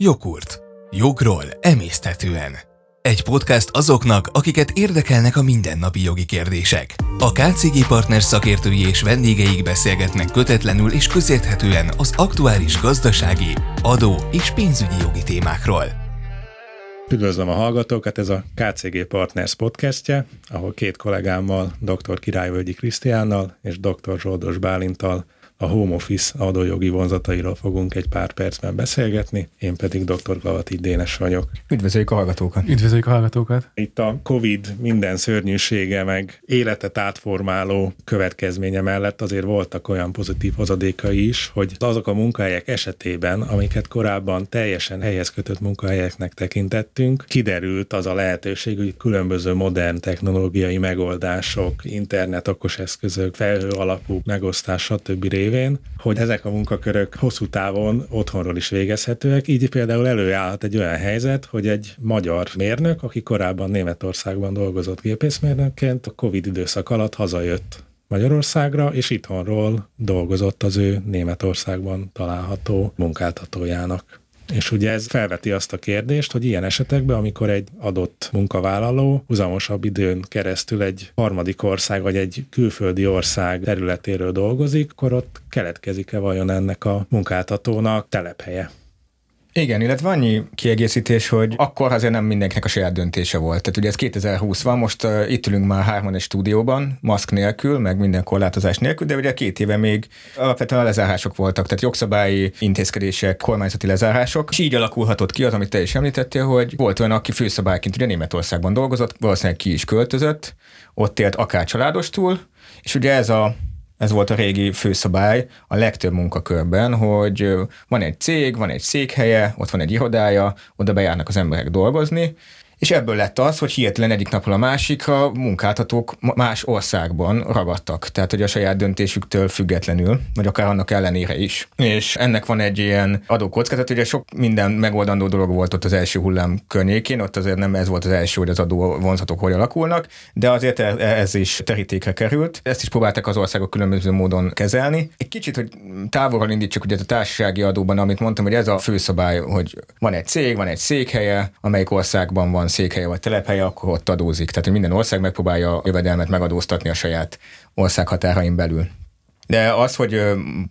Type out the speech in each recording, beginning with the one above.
Jogurt. Jogról emészthetően. Egy podcast azoknak, akiket érdekelnek a mindennapi jogi kérdések. A KCG Partners szakértői és vendégeik beszélgetnek kötetlenül és közérthetően az aktuális gazdasági, adó és pénzügyi jogi témákról. Üdvözlöm a hallgatókat, ez a KCG Partners podcastje, ahol két kollégámmal, dr. Királyvölgyi Krisztiánnal és dr. Zsoldos Bálintal a home office adójogi vonzatairól fogunk egy pár percben beszélgetni, én pedig dr. Gavati Dénes vagyok. Üdvözöljük a hallgatókat! Üdvözöljük a hallgatókat! Itt a COVID minden szörnyűsége meg életet átformáló következménye mellett azért voltak olyan pozitív hozadékai is, hogy azok a munkahelyek esetében, amiket korábban teljesen helyhez kötött munkahelyeknek tekintettünk, kiderült az a lehetőség, hogy különböző modern technológiai megoldások, internet, okos eszközök, felhő alapú megosztás, stb révén, hogy ezek a munkakörök hosszú távon otthonról is végezhetőek. Így például előállhat egy olyan helyzet, hogy egy magyar mérnök, aki korábban Németországban dolgozott gépészmérnökként, a Covid időszak alatt hazajött Magyarországra, és itthonról dolgozott az ő Németországban található munkáltatójának. És ugye ez felveti azt a kérdést, hogy ilyen esetekben, amikor egy adott munkavállaló uzamosabb időn keresztül egy harmadik ország vagy egy külföldi ország területéről dolgozik, akkor ott keletkezik-e vajon ennek a munkáltatónak telephelye? Igen, illetve annyi kiegészítés, hogy akkor azért nem mindenkinek a saját döntése volt. Tehát ugye ez 2020 van, most uh, itt ülünk már hárman egy stúdióban, maszk nélkül, meg minden korlátozás nélkül, de ugye két éve még alapvetően a lezárások voltak, tehát jogszabályi intézkedések, kormányzati lezárások, és így alakulhatott ki az, amit te is említettél, hogy volt olyan, aki főszabályként ugye Németországban dolgozott, valószínűleg ki is költözött, ott élt akár családostul, és ugye ez a ez volt a régi főszabály a legtöbb munkakörben, hogy van egy cég, van egy székhelye, ott van egy irodája, oda bejárnak az emberek dolgozni, és ebből lett az, hogy hirtelen egyik napról a másikra munkáltatók más országban ragadtak, tehát hogy a saját döntésüktől függetlenül, vagy akár annak ellenére is. És ennek van egy ilyen adókockázat, ugye sok minden megoldandó dolog volt ott az első hullám környékén, ott azért nem ez volt az első, hogy az adó vonzatok hogy alakulnak, de azért e- e- ez is terítékre került. Ezt is próbálták az országok különböző módon kezelni. Egy kicsit, hogy távolról indítsuk ugye a társasági adóban, amit mondtam, hogy ez a főszabály, hogy van egy cég, van egy székhelye, amelyik országban van székhelye vagy telephelye, akkor ott adózik. Tehát, minden ország megpróbálja a jövedelmet megadóztatni a saját ország határain belül. De az, hogy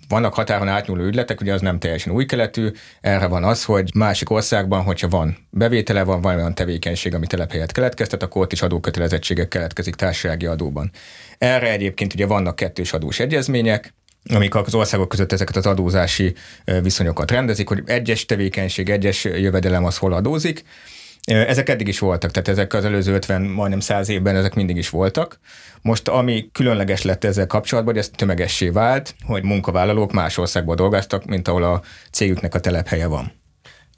vannak határon átnyúló ügyletek, ugye az nem teljesen új keletű, erre van az, hogy másik országban, hogyha van bevétele, van valami tevékenység, ami telephelyet keletkeztet, akkor ott is adókötelezettségek keletkezik társasági adóban. Erre egyébként ugye vannak kettős adós egyezmények, amik az országok között ezeket az adózási viszonyokat rendezik, hogy egyes tevékenység, egyes jövedelem az hol adózik, ezek eddig is voltak, tehát ezek az előző 50, majdnem 100 évben ezek mindig is voltak. Most ami különleges lett ezzel kapcsolatban, hogy ez tömegessé vált, hogy munkavállalók más országból dolgoztak, mint ahol a cégüknek a telephelye van.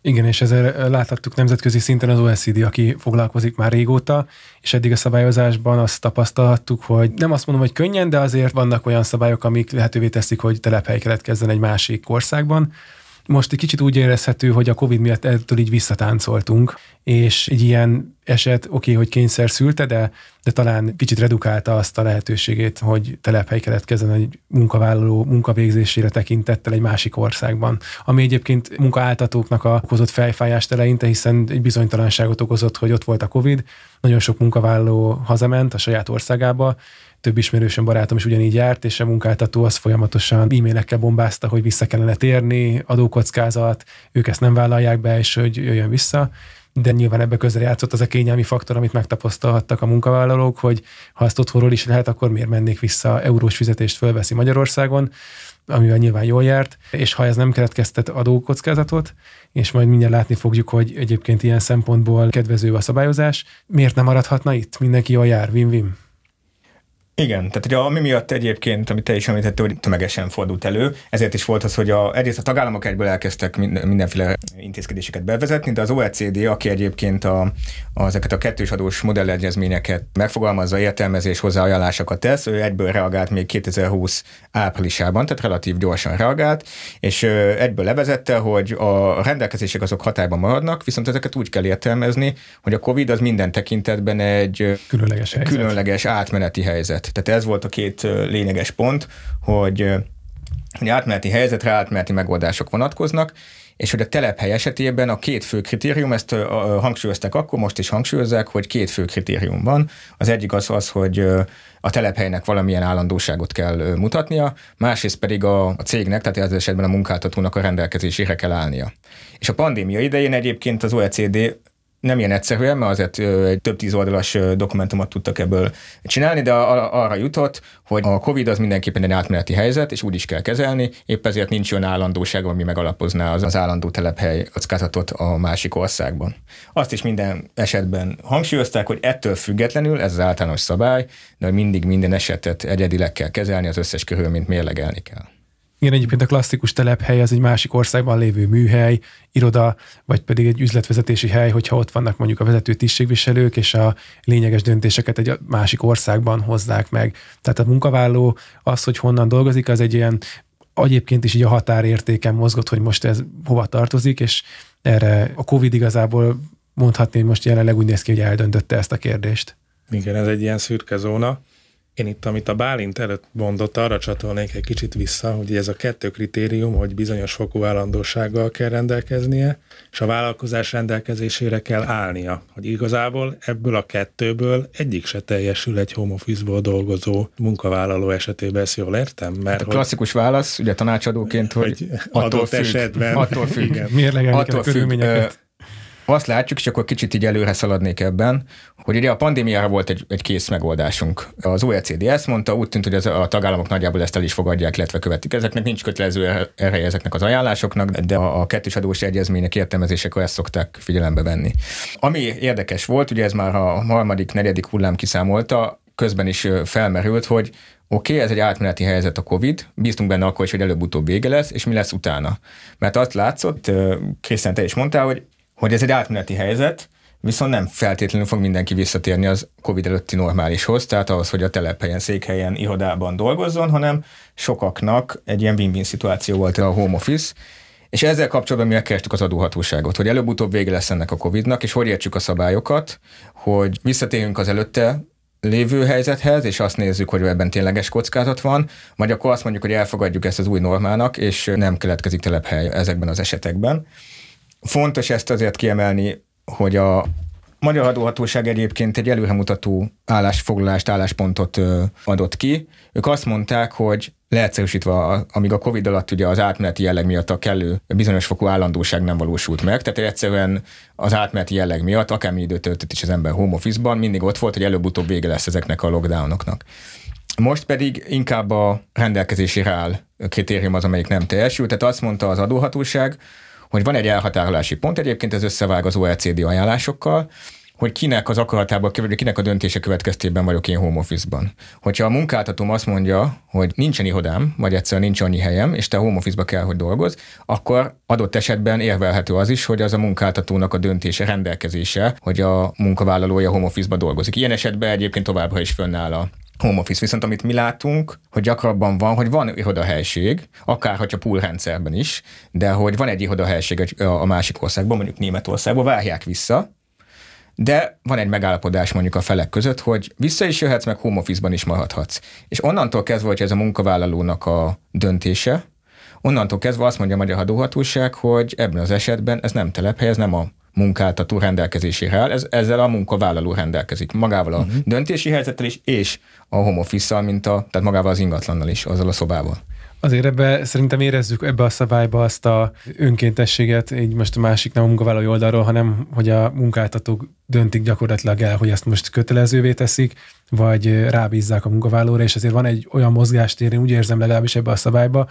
Igen, és ezzel láthattuk nemzetközi szinten az OECD, aki foglalkozik már régóta, és eddig a szabályozásban azt tapasztalhattuk, hogy nem azt mondom, hogy könnyen, de azért vannak olyan szabályok, amik lehetővé teszik, hogy telephely keletkezzen egy másik országban most egy kicsit úgy érezhető, hogy a Covid miatt ettől így visszatáncoltunk, és egy ilyen eset, oké, okay, hogy kényszer szülte, de, de talán kicsit redukálta azt a lehetőségét, hogy telephely keletkezzen egy munkavállaló munkavégzésére tekintettel egy másik országban. Ami egyébként munkaáltatóknak a okozott fejfájást eleinte, hiszen egy bizonytalanságot okozott, hogy ott volt a Covid, nagyon sok munkavállaló hazament a saját országába, több ismerősöm, barátom is ugyanígy járt, és a munkáltató az folyamatosan e-mailekkel bombázta, hogy vissza kellene térni, adókockázat, ők ezt nem vállalják be, és hogy jöjjön vissza de nyilván ebbe közre játszott az a kényelmi faktor, amit megtapasztalhattak a munkavállalók, hogy ha ezt otthonról is lehet, akkor miért mennék vissza, eurós fizetést fölveszi Magyarországon, amivel nyilván jól járt, és ha ez nem keletkeztet adókockázatot, és majd mindjárt látni fogjuk, hogy egyébként ilyen szempontból kedvező a szabályozás, miért nem maradhatna itt? Mindenki jól jár, win-win. Igen, tehát ugye ami miatt egyébként, amit te is említettél, hogy tömegesen fordult elő, ezért is volt az, hogy a, egyrészt a tagállamok egyből elkezdtek mindenféle intézkedéseket bevezetni, de az OECD, aki egyébként a, a, ezeket a kettős adós modellegyezményeket megfogalmazza, értelmezés hozzá ajánlásokat tesz, ő egyből reagált még 2020 áprilisában, tehát relatív gyorsan reagált, és egyből levezette, hogy a rendelkezések azok hatályban maradnak, viszont ezeket úgy kell értelmezni, hogy a COVID az minden tekintetben egy különleges, helyzet. különleges átmeneti helyzet. Tehát ez volt a két lényeges pont, hogy hogy átmeneti helyzetre átmeneti megoldások vonatkoznak, és hogy a telephely esetében a két fő kritérium, ezt hangsúlyozták akkor, most is hangsúlyozzák, hogy két fő kritérium van. Az egyik az az, hogy a telephelynek valamilyen állandóságot kell mutatnia, másrészt pedig a, a cégnek, tehát az esetben a munkáltatónak a rendelkezésére kell állnia. És a pandémia idején egyébként az OECD nem ilyen egyszerűen, mert azért egy több tíz oldalas dokumentumot tudtak ebből csinálni, de arra jutott, hogy a COVID az mindenképpen egy átmeneti helyzet, és úgy is kell kezelni, épp ezért nincs olyan állandóság, ami megalapozná az, az állandó telephely kockázatot a másik országban. Azt is minden esetben hangsúlyozták, hogy ettől függetlenül ez az általános szabály, de mindig minden esetet egyedileg kell kezelni, az összes körülményt mérlegelni kell. Igen, egyébként a klasszikus telephely az egy másik országban lévő műhely, iroda, vagy pedig egy üzletvezetési hely, hogyha ott vannak mondjuk a vezető tisztségviselők, és a lényeges döntéseket egy másik országban hozzák meg. Tehát a munkavállaló az, hogy honnan dolgozik, az egy ilyen egyébként is így a határértéken mozgott, hogy most ez hova tartozik, és erre a Covid igazából mondhatni, hogy most jelenleg úgy néz ki, hogy eldöntötte ezt a kérdést. Igen, ez egy ilyen szürke zóna. Én itt, amit a Bálint előtt mondott, arra csatolnék egy kicsit vissza, hogy ez a kettő kritérium, hogy bizonyos fokú állandósággal kell rendelkeznie, és a vállalkozás rendelkezésére kell állnia. Hogy igazából ebből a kettőből egyik se teljesül egy home office-ból dolgozó munkavállaló esetében, ezt jól értem? Mert a klasszikus hogy, válasz, ugye tanácsadóként, hogy, hogy attól függ, esetben. Attól függ. Igen. Attól függ, azt látjuk, és akkor kicsit így előre szaladnék ebben, hogy ugye a pandémiára volt egy, egy kész megoldásunk. Az OECD ezt mondta, úgy tűnt, hogy az, a tagállamok nagyjából ezt el is fogadják, illetve követik. Ezeknek nincs kötelező ereje ezeknek az ajánlásoknak, de a, a kettős adós egyezmények értelmezésekor ezt szokták figyelembe venni. Ami érdekes volt, ugye ez már a harmadik, negyedik hullám kiszámolta, közben is felmerült, hogy oké, okay, ez egy átmeneti helyzet a COVID, bíztunk benne akkor is, hogy előbb-utóbb vége lesz, és mi lesz utána. Mert azt látszott, Krisztán, te is mondtál, hogy hogy ez egy átmeneti helyzet, viszont nem feltétlenül fog mindenki visszatérni az COVID előtti normálishoz, tehát ahhoz, hogy a telephelyen, székhelyen, irodában dolgozzon, hanem sokaknak egy ilyen win-win szituáció volt a home office, és ezzel kapcsolatban mi megkerestük az adóhatóságot, hogy előbb-utóbb vége lesz ennek a COVID-nak, és hogy értsük a szabályokat, hogy visszatérjünk az előtte lévő helyzethez, és azt nézzük, hogy ebben tényleges kockázat van, vagy akkor azt mondjuk, hogy elfogadjuk ezt az új normának, és nem keletkezik telephely ezekben az esetekben. Fontos ezt azért kiemelni, hogy a Magyar Adóhatóság egyébként egy előremutató állásfoglalást, álláspontot adott ki. Ők azt mondták, hogy leegyszerűsítve, amíg a Covid alatt ugye az átmeneti jelleg miatt a kellő bizonyos fokú állandóság nem valósult meg, tehát egyszerűen az átmeneti jelleg miatt, akármi időt töltött is az ember home office-ban, mindig ott volt, hogy előbb-utóbb vége lesz ezeknek a lockdownoknak. Most pedig inkább a rendelkezésére áll kritérium az, amelyik nem teljesült, tehát azt mondta az adóhatóság, hogy van egy elhatárolási pont, egyébként ez összevág az OECD ajánlásokkal, hogy kinek az akaratából, kinek a döntése következtében vagyok én home office-ban. Hogyha a munkáltatóm azt mondja, hogy nincsen irodám, vagy egyszerűen nincs annyi helyem, és te home office-ba kell, hogy dolgoz, akkor adott esetben érvelhető az is, hogy az a munkáltatónak a döntése, rendelkezése, hogy a munkavállalója home office-ba dolgozik. Ilyen esetben egyébként továbbra is fönnáll a home office. Viszont amit mi látunk, hogy gyakrabban van, hogy van irodahelység, akár hogyha pool rendszerben is, de hogy van egy irodahelység a másik országban, mondjuk Németországban, várják vissza, de van egy megállapodás mondjuk a felek között, hogy vissza is jöhetsz, meg home office-ban is maradhatsz. És onnantól kezdve, hogy ez a munkavállalónak a döntése, onnantól kezdve azt mondja a magyar adóhatóság, hogy ebben az esetben ez nem telephely, ez nem a munkáltató rendelkezésére áll, ez, ezzel a munkavállaló rendelkezik. Magával a uh-huh. döntési helyzettel is, és a home office mint a, tehát magával az ingatlannal is, azzal a szobával. Azért ebbe szerintem érezzük ebbe a szabályba azt a önkéntességet, így most a másik nem a munkavállalói oldalról, hanem hogy a munkáltatók döntik gyakorlatilag el, hogy ezt most kötelezővé teszik, vagy rábízzák a munkavállalóra, és azért van egy olyan mozgástér, én úgy érzem legalábbis ebbe a szabályba,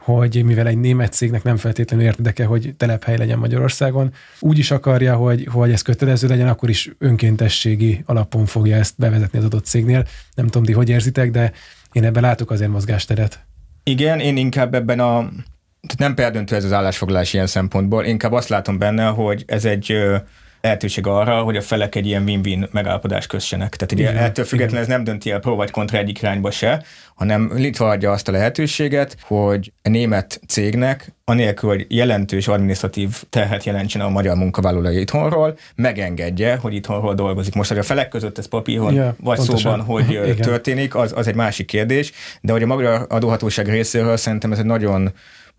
hogy mivel egy német cégnek nem feltétlenül érdeke, hogy telephely legyen Magyarországon, úgy is akarja, hogy, hogy ez kötelező legyen, akkor is önkéntességi alapon fogja ezt bevezetni az adott cégnél. Nem tudom, ti hogy érzitek, de én ebben látok azért mozgásteret. Igen, én inkább ebben a tehát nem perdöntő ez az állásfoglalás ilyen szempontból, inkább azt látom benne, hogy ez egy lehetőség arra, hogy a felek egy ilyen win-win megállapodást kössenek. Tehát ugye Igen. ettől függetlenül ez nem dönti el pro vagy kontra egyik irányba se, hanem Litva adja azt a lehetőséget, hogy a német cégnek anélkül, hogy jelentős administratív terhet jelentsen a magyar munkavállalói itthonról, megengedje, hogy itthonról dolgozik. Most, hogy a felek között ez papíron ja, vagy pontosan. szóban, hogy Igen. történik, az, az egy másik kérdés, de hogy a magyar adóhatóság részéről szerintem ez egy nagyon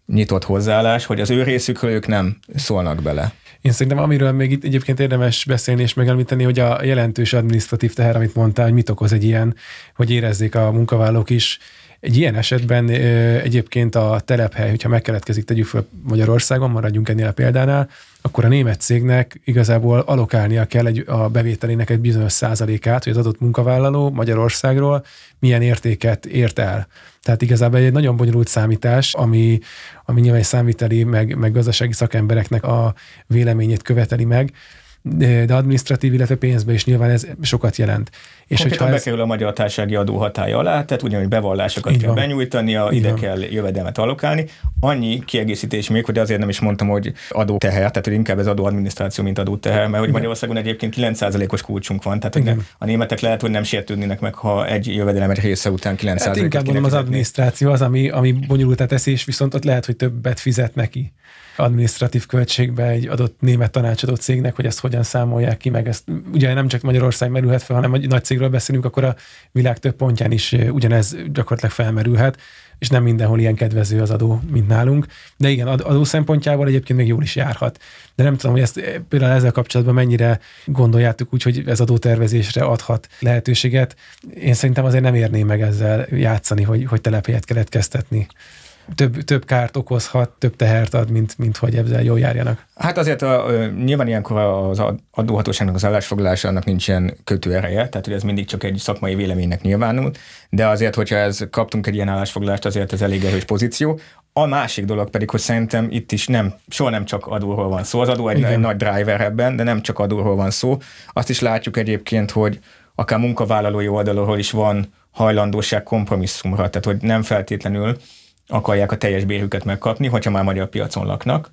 nyitott hozzáállás, hogy az ő részükről ők nem szólnak bele. Én szerintem amiről még itt egyébként érdemes beszélni és megemlíteni, hogy a jelentős administratív teher, amit mondtál, hogy mit okoz egy ilyen, hogy érezzék a munkavállalók is, egy ilyen esetben egyébként a telephely, hogyha megkeletkezik, tegyük fel Magyarországon, maradjunk ennél a példánál, akkor a német cégnek igazából alokálnia kell egy, a bevételének egy bizonyos százalékát, hogy az adott munkavállaló Magyarországról milyen értéket ért el. Tehát igazából egy nagyon bonyolult számítás, ami, ami nyilván számviteli, meg, meg gazdasági szakembereknek a véleményét követeli meg, de administratív, illetve pénzbe is nyilván ez sokat jelent. És hogyha ez... bekerül a magyar társasági adó hatája alá, tehát ugyanúgy bevallásokat kell benyújtani, ide van. kell jövedelmet allokálni. Annyi kiegészítés még, hogy azért nem is mondtam, hogy adó teher, tehát hogy inkább ez adó adminisztráció, mint adó teher, mert hogy Magyarországon egyébként 9%-os kulcsunk van, tehát hogy a németek lehet, hogy nem sértődnének meg, ha egy jövedelem egy része után 9 hát inkább mondom, az adminisztráció az, ami, ami bonyolultá teszi, és viszont ott lehet, hogy többet fizet neki administratív költségbe egy adott német tanácsadó cégnek, hogy ezt hogyan számolják ki, meg ezt ugye nem csak Magyarország merülhet fel, hanem egy nagy cégről beszélünk, akkor a világ több pontján is ugyanez gyakorlatilag felmerülhet, és nem mindenhol ilyen kedvező az adó, mint nálunk. De igen, adó szempontjából egyébként még jól is járhat. De nem tudom, hogy ezt például ezzel kapcsolatban mennyire gondoljátok úgy, hogy ez adótervezésre adhat lehetőséget. Én szerintem azért nem érném meg ezzel játszani, hogy, hogy telephelyet keletkeztetni több, több kárt okozhat, több tehert ad, mint, mint hogy ezzel jól járjanak. Hát azért a, nyilván ilyenkor az adóhatóságnak az állásfoglalása annak nincsen kötő ereje, tehát hogy ez mindig csak egy szakmai véleménynek nyilvánul, de azért, hogyha ez kaptunk egy ilyen állásfoglalást, azért ez elég erős pozíció. A másik dolog pedig, hogy szerintem itt is nem, soha nem csak adóról van szó. Az adó egy, egy nagy driver ebben, de nem csak adóról van szó. Azt is látjuk egyébként, hogy akár munkavállalói oldalról is van hajlandóság kompromisszumra, tehát hogy nem feltétlenül akarják a teljes bérüket megkapni, hogyha már magyar piacon laknak.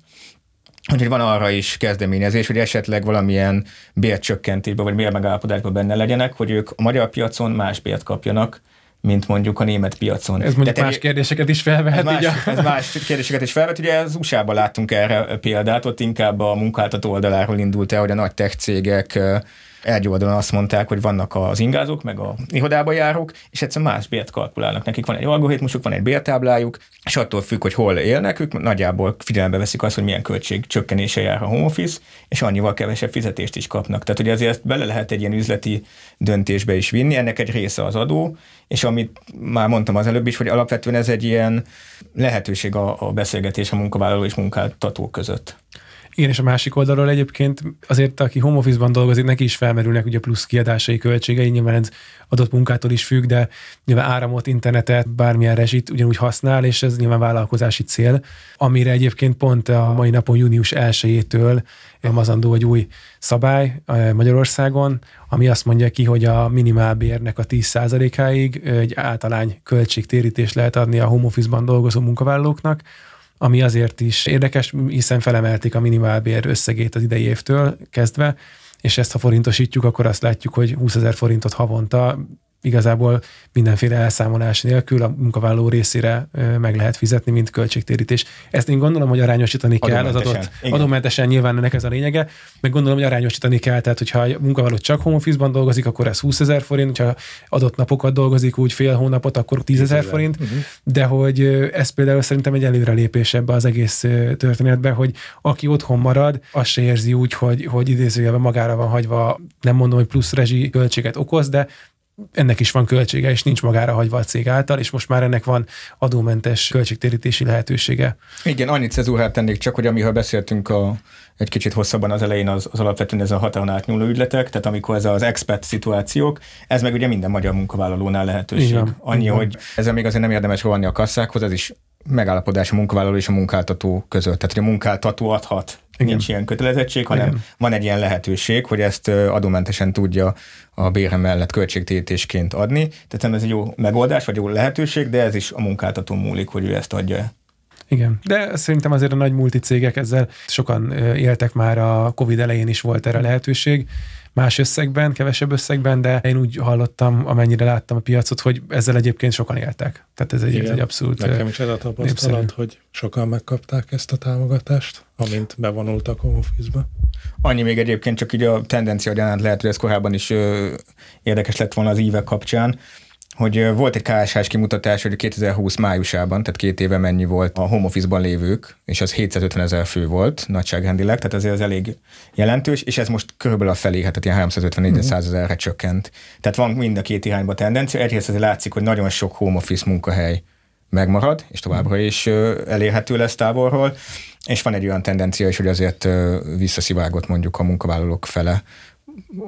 Úgyhogy van arra is kezdeményezés, hogy esetleg valamilyen bércsökkentésben vagy bérmegállapodásban benne legyenek, hogy ők a magyar piacon más bért kapjanak, mint mondjuk a német piacon. Ez mondjuk Tehát más kérdéseket is felvehet. Ez más, ez más kérdéseket is felvet. Ugye az USA-ban láttunk erre példát, ott inkább a munkáltató oldaláról indult el, hogy a nagy tech cégek egy azt mondták, hogy vannak az ingázók, meg a irodába járók, és egyszerűen más bért kalkulálnak. Nekik van egy algoritmusuk, van egy bértáblájuk, és attól függ, hogy hol élnek, ők nagyjából figyelembe veszik azt, hogy milyen költség csökkenése jár a home office, és annyival kevesebb fizetést is kapnak. Tehát ugye azért bele lehet egy ilyen üzleti döntésbe is vinni, ennek egy része az adó, és amit már mondtam az előbb is, hogy alapvetően ez egy ilyen lehetőség a, a beszélgetés a munkavállaló és munkáltató között. Igen, és a másik oldalról egyébként azért, aki home office-ban dolgozik, neki is felmerülnek ugye plusz kiadásai, költségei, nyilván ez adott munkától is függ, de nyilván áramot, internetet, bármilyen rezsit ugyanúgy használ, és ez nyilván vállalkozási cél, amire egyébként pont a mai napon június 1-től mazandó egy új szabály Magyarországon, ami azt mondja ki, hogy a minimálbérnek a 10%-áig egy általány költségtérítést lehet adni a home office-ban dolgozó munkavállalóknak, ami azért is érdekes, hiszen felemelték a minimálbér összegét az idei évtől kezdve, és ezt ha forintosítjuk, akkor azt látjuk, hogy 20 ezer forintot havonta igazából mindenféle elszámolás nélkül a munkavállaló részére meg lehet fizetni, mint költségtérítés. Ezt én gondolom, hogy arányosítani kell az adott adómentesen nyilván ennek ez a lényege, meg gondolom, hogy arányosítani kell, tehát hogyha a munkavállaló csak home office-ban dolgozik, akkor ez 20 ezer forint, hogyha adott napokat dolgozik úgy fél hónapot, akkor 10 ezer forint, uh-huh. de hogy ez például szerintem egy előrelépés ebbe az egész történetbe, hogy aki otthon marad, azt se érzi úgy, hogy, hogy idézőjelben magára van hagyva, nem mondom, hogy plusz rezsi költséget okoz, de ennek is van költsége, és nincs magára hagyva a cég által, és most már ennek van adómentes költségtérítési lehetősége. Igen, annyit cezúrát tennék csak, hogy amiről beszéltünk a, egy kicsit hosszabban az elején, az, az alapvetően ez a határon átnyúló ügyletek, tehát amikor ez az expert szituációk, ez meg ugye minden magyar munkavállalónál lehetőség. Igen, Annyi, igen. hogy ezzel még azért nem érdemes rohanni a kasszákhoz, ez is megállapodás a munkavállaló és a munkáltató között. Tehát, hogy a munkáltató adhat igen. nincs ilyen kötelezettség, hanem Igen. van egy ilyen lehetőség, hogy ezt adómentesen tudja a bérem mellett költségtétésként adni. Tehát ez egy jó megoldás, vagy jó lehetőség, de ez is a munkáltató múlik, hogy ő ezt adja. Igen, de szerintem azért a nagy multicégek ezzel sokan éltek már a Covid elején is volt erre lehetőség más összegben, kevesebb összegben, de én úgy hallottam, amennyire láttam a piacot, hogy ezzel egyébként sokan éltek. Tehát ez egy, Igen, egy abszolút Nekem is ez a tapasztalat, népszerű. hogy sokan megkapták ezt a támogatást, amint bevonultak a office-ba. Annyi még egyébként csak így a tendencia lehet, hogy ez korábban is ö, érdekes lett volna az évek kapcsán, hogy volt egy KSH-s kimutatás, hogy 2020 májusában, tehát két éve mennyi volt a home office-ban lévők, és az 750 ezer fő volt nagyságrendileg, tehát azért az elég jelentős, és ez most körülbelül a felé, hát ilyen 354 uh-huh. ezerre csökkent. Tehát van mind a két irányba tendencia. Egyrészt azért látszik, hogy nagyon sok home office munkahely megmarad, és továbbra is elérhető lesz távolról, és van egy olyan tendencia is, hogy azért visszaszivárgott mondjuk a munkavállalók fele,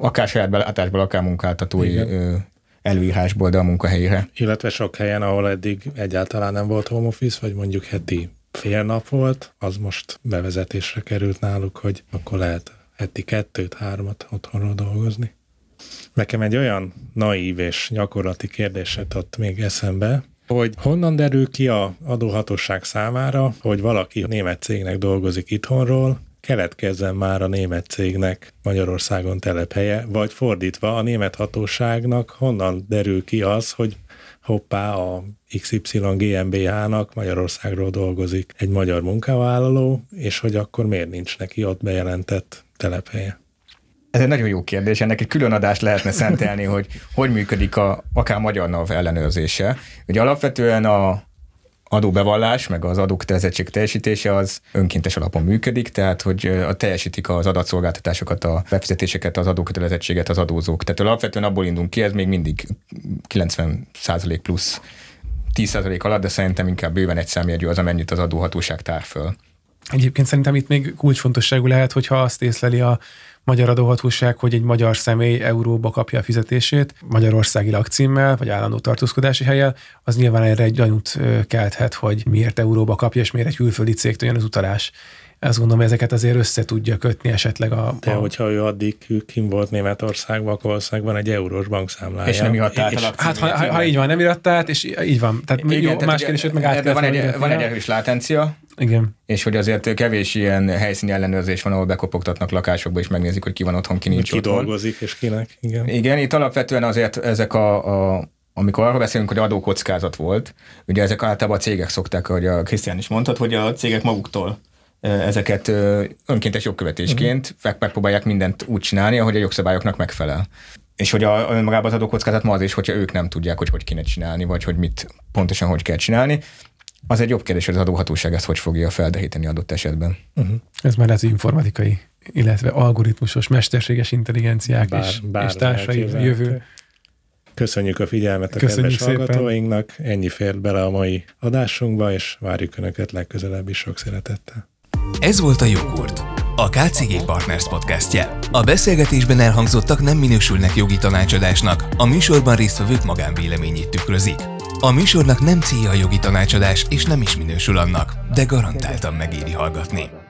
akár saját belátásból, akár munkáltatói Igen. Előírásból, de a munkahelyére. Illetve sok helyen, ahol eddig egyáltalán nem volt home office, vagy mondjuk heti fél nap volt, az most bevezetésre került náluk, hogy akkor lehet heti kettőt, hármat otthonról dolgozni. Nekem egy olyan naív és gyakorlati kérdéset ott még eszembe, hogy honnan derül ki a adóhatóság számára, hogy valaki német cégnek dolgozik itthonról, keletkezzen már a német cégnek Magyarországon telephelye, vagy fordítva a német hatóságnak honnan derül ki az, hogy hoppá, a XY GmbH-nak Magyarországról dolgozik egy magyar munkavállaló, és hogy akkor miért nincs neki ott bejelentett telephelye? Ez egy nagyon jó kérdés, ennek egy külön adást lehetne szentelni, hogy hogy működik a, akár magyar NAV ellenőrzése. Ugye alapvetően a adóbevallás, meg az adókötelezettség teljesítése az önkéntes alapon működik, tehát hogy a teljesítik az adatszolgáltatásokat, a befizetéseket, az adókötelezettséget az adózók. Tehát alapvetően abból indulunk ki, ez még mindig 90% plusz 10% alatt, de szerintem inkább bőven egy számjegyű az, amennyit az adóhatóság tár föl. Egyébként szerintem itt még kulcsfontosságú lehet, hogyha azt észleli a magyar adóhatóság, hogy egy magyar személy euróba kapja a fizetését, magyarországi lakcímmel, vagy állandó tartózkodási helyel, az nyilván erre egy gyanút kelthet, hogy miért euróba kapja, és miért egy külföldi cégtől jön az utalás azt gondolom, ezeket azért össze tudja kötni esetleg a... De a... hogyha ő addig kim volt Németországban, akkor valószínűleg van egy eurós bankszámlája. És nem iratta át a Hát ha, ha, ha, így van, nem iratta át, és így van. Tehát Igen, jó, tehát más kérdés, hogy meg át van egy, van egy erős látencia, igen. És hogy azért kevés ilyen helyszíni ellenőrzés van, ahol bekopogtatnak lakásokba, és megnézik, hogy ki van otthon, ki nincs ki otthon. dolgozik, és kinek. Igen. Igen, itt alapvetően azért ezek a, a amikor arról beszélünk, hogy adókockázat volt, ugye ezek általában a cégek szokták, ahogy a Krisztián is mondhat, hogy a cégek maguktól ezeket önkéntes jogkövetésként uh-huh. megpróbálják mindent úgy csinálni, ahogy a jogszabályoknak megfelel. És hogy a, önmagában az adókockázat ma az is, hogyha ők nem tudják, hogy hogy kéne csinálni, vagy hogy mit pontosan hogy kell csinálni. Az egy jobb kérdés, hogy az adóhatóság ezt hogy fogja feldehíteni adott esetben. Uh-huh. Ez már az informatikai, illetve algoritmusos, mesterséges intelligenciák bár, és, bár és társai jövő. Köszönjük a figyelmet a Köszönjük kedves szépen. hallgatóinknak, ennyi fért bele a mai adásunkba, és várjuk Önöket legközelebb is sok szeretettel. Ez volt a Jogurt, a KCG Partners podcastje. A beszélgetésben elhangzottak nem minősülnek jogi tanácsadásnak, a műsorban résztvevők magánvéleményét tükrözik. A műsornak nem célja a jogi tanácsadás, és nem is minősül annak, de garantáltan megéri hallgatni.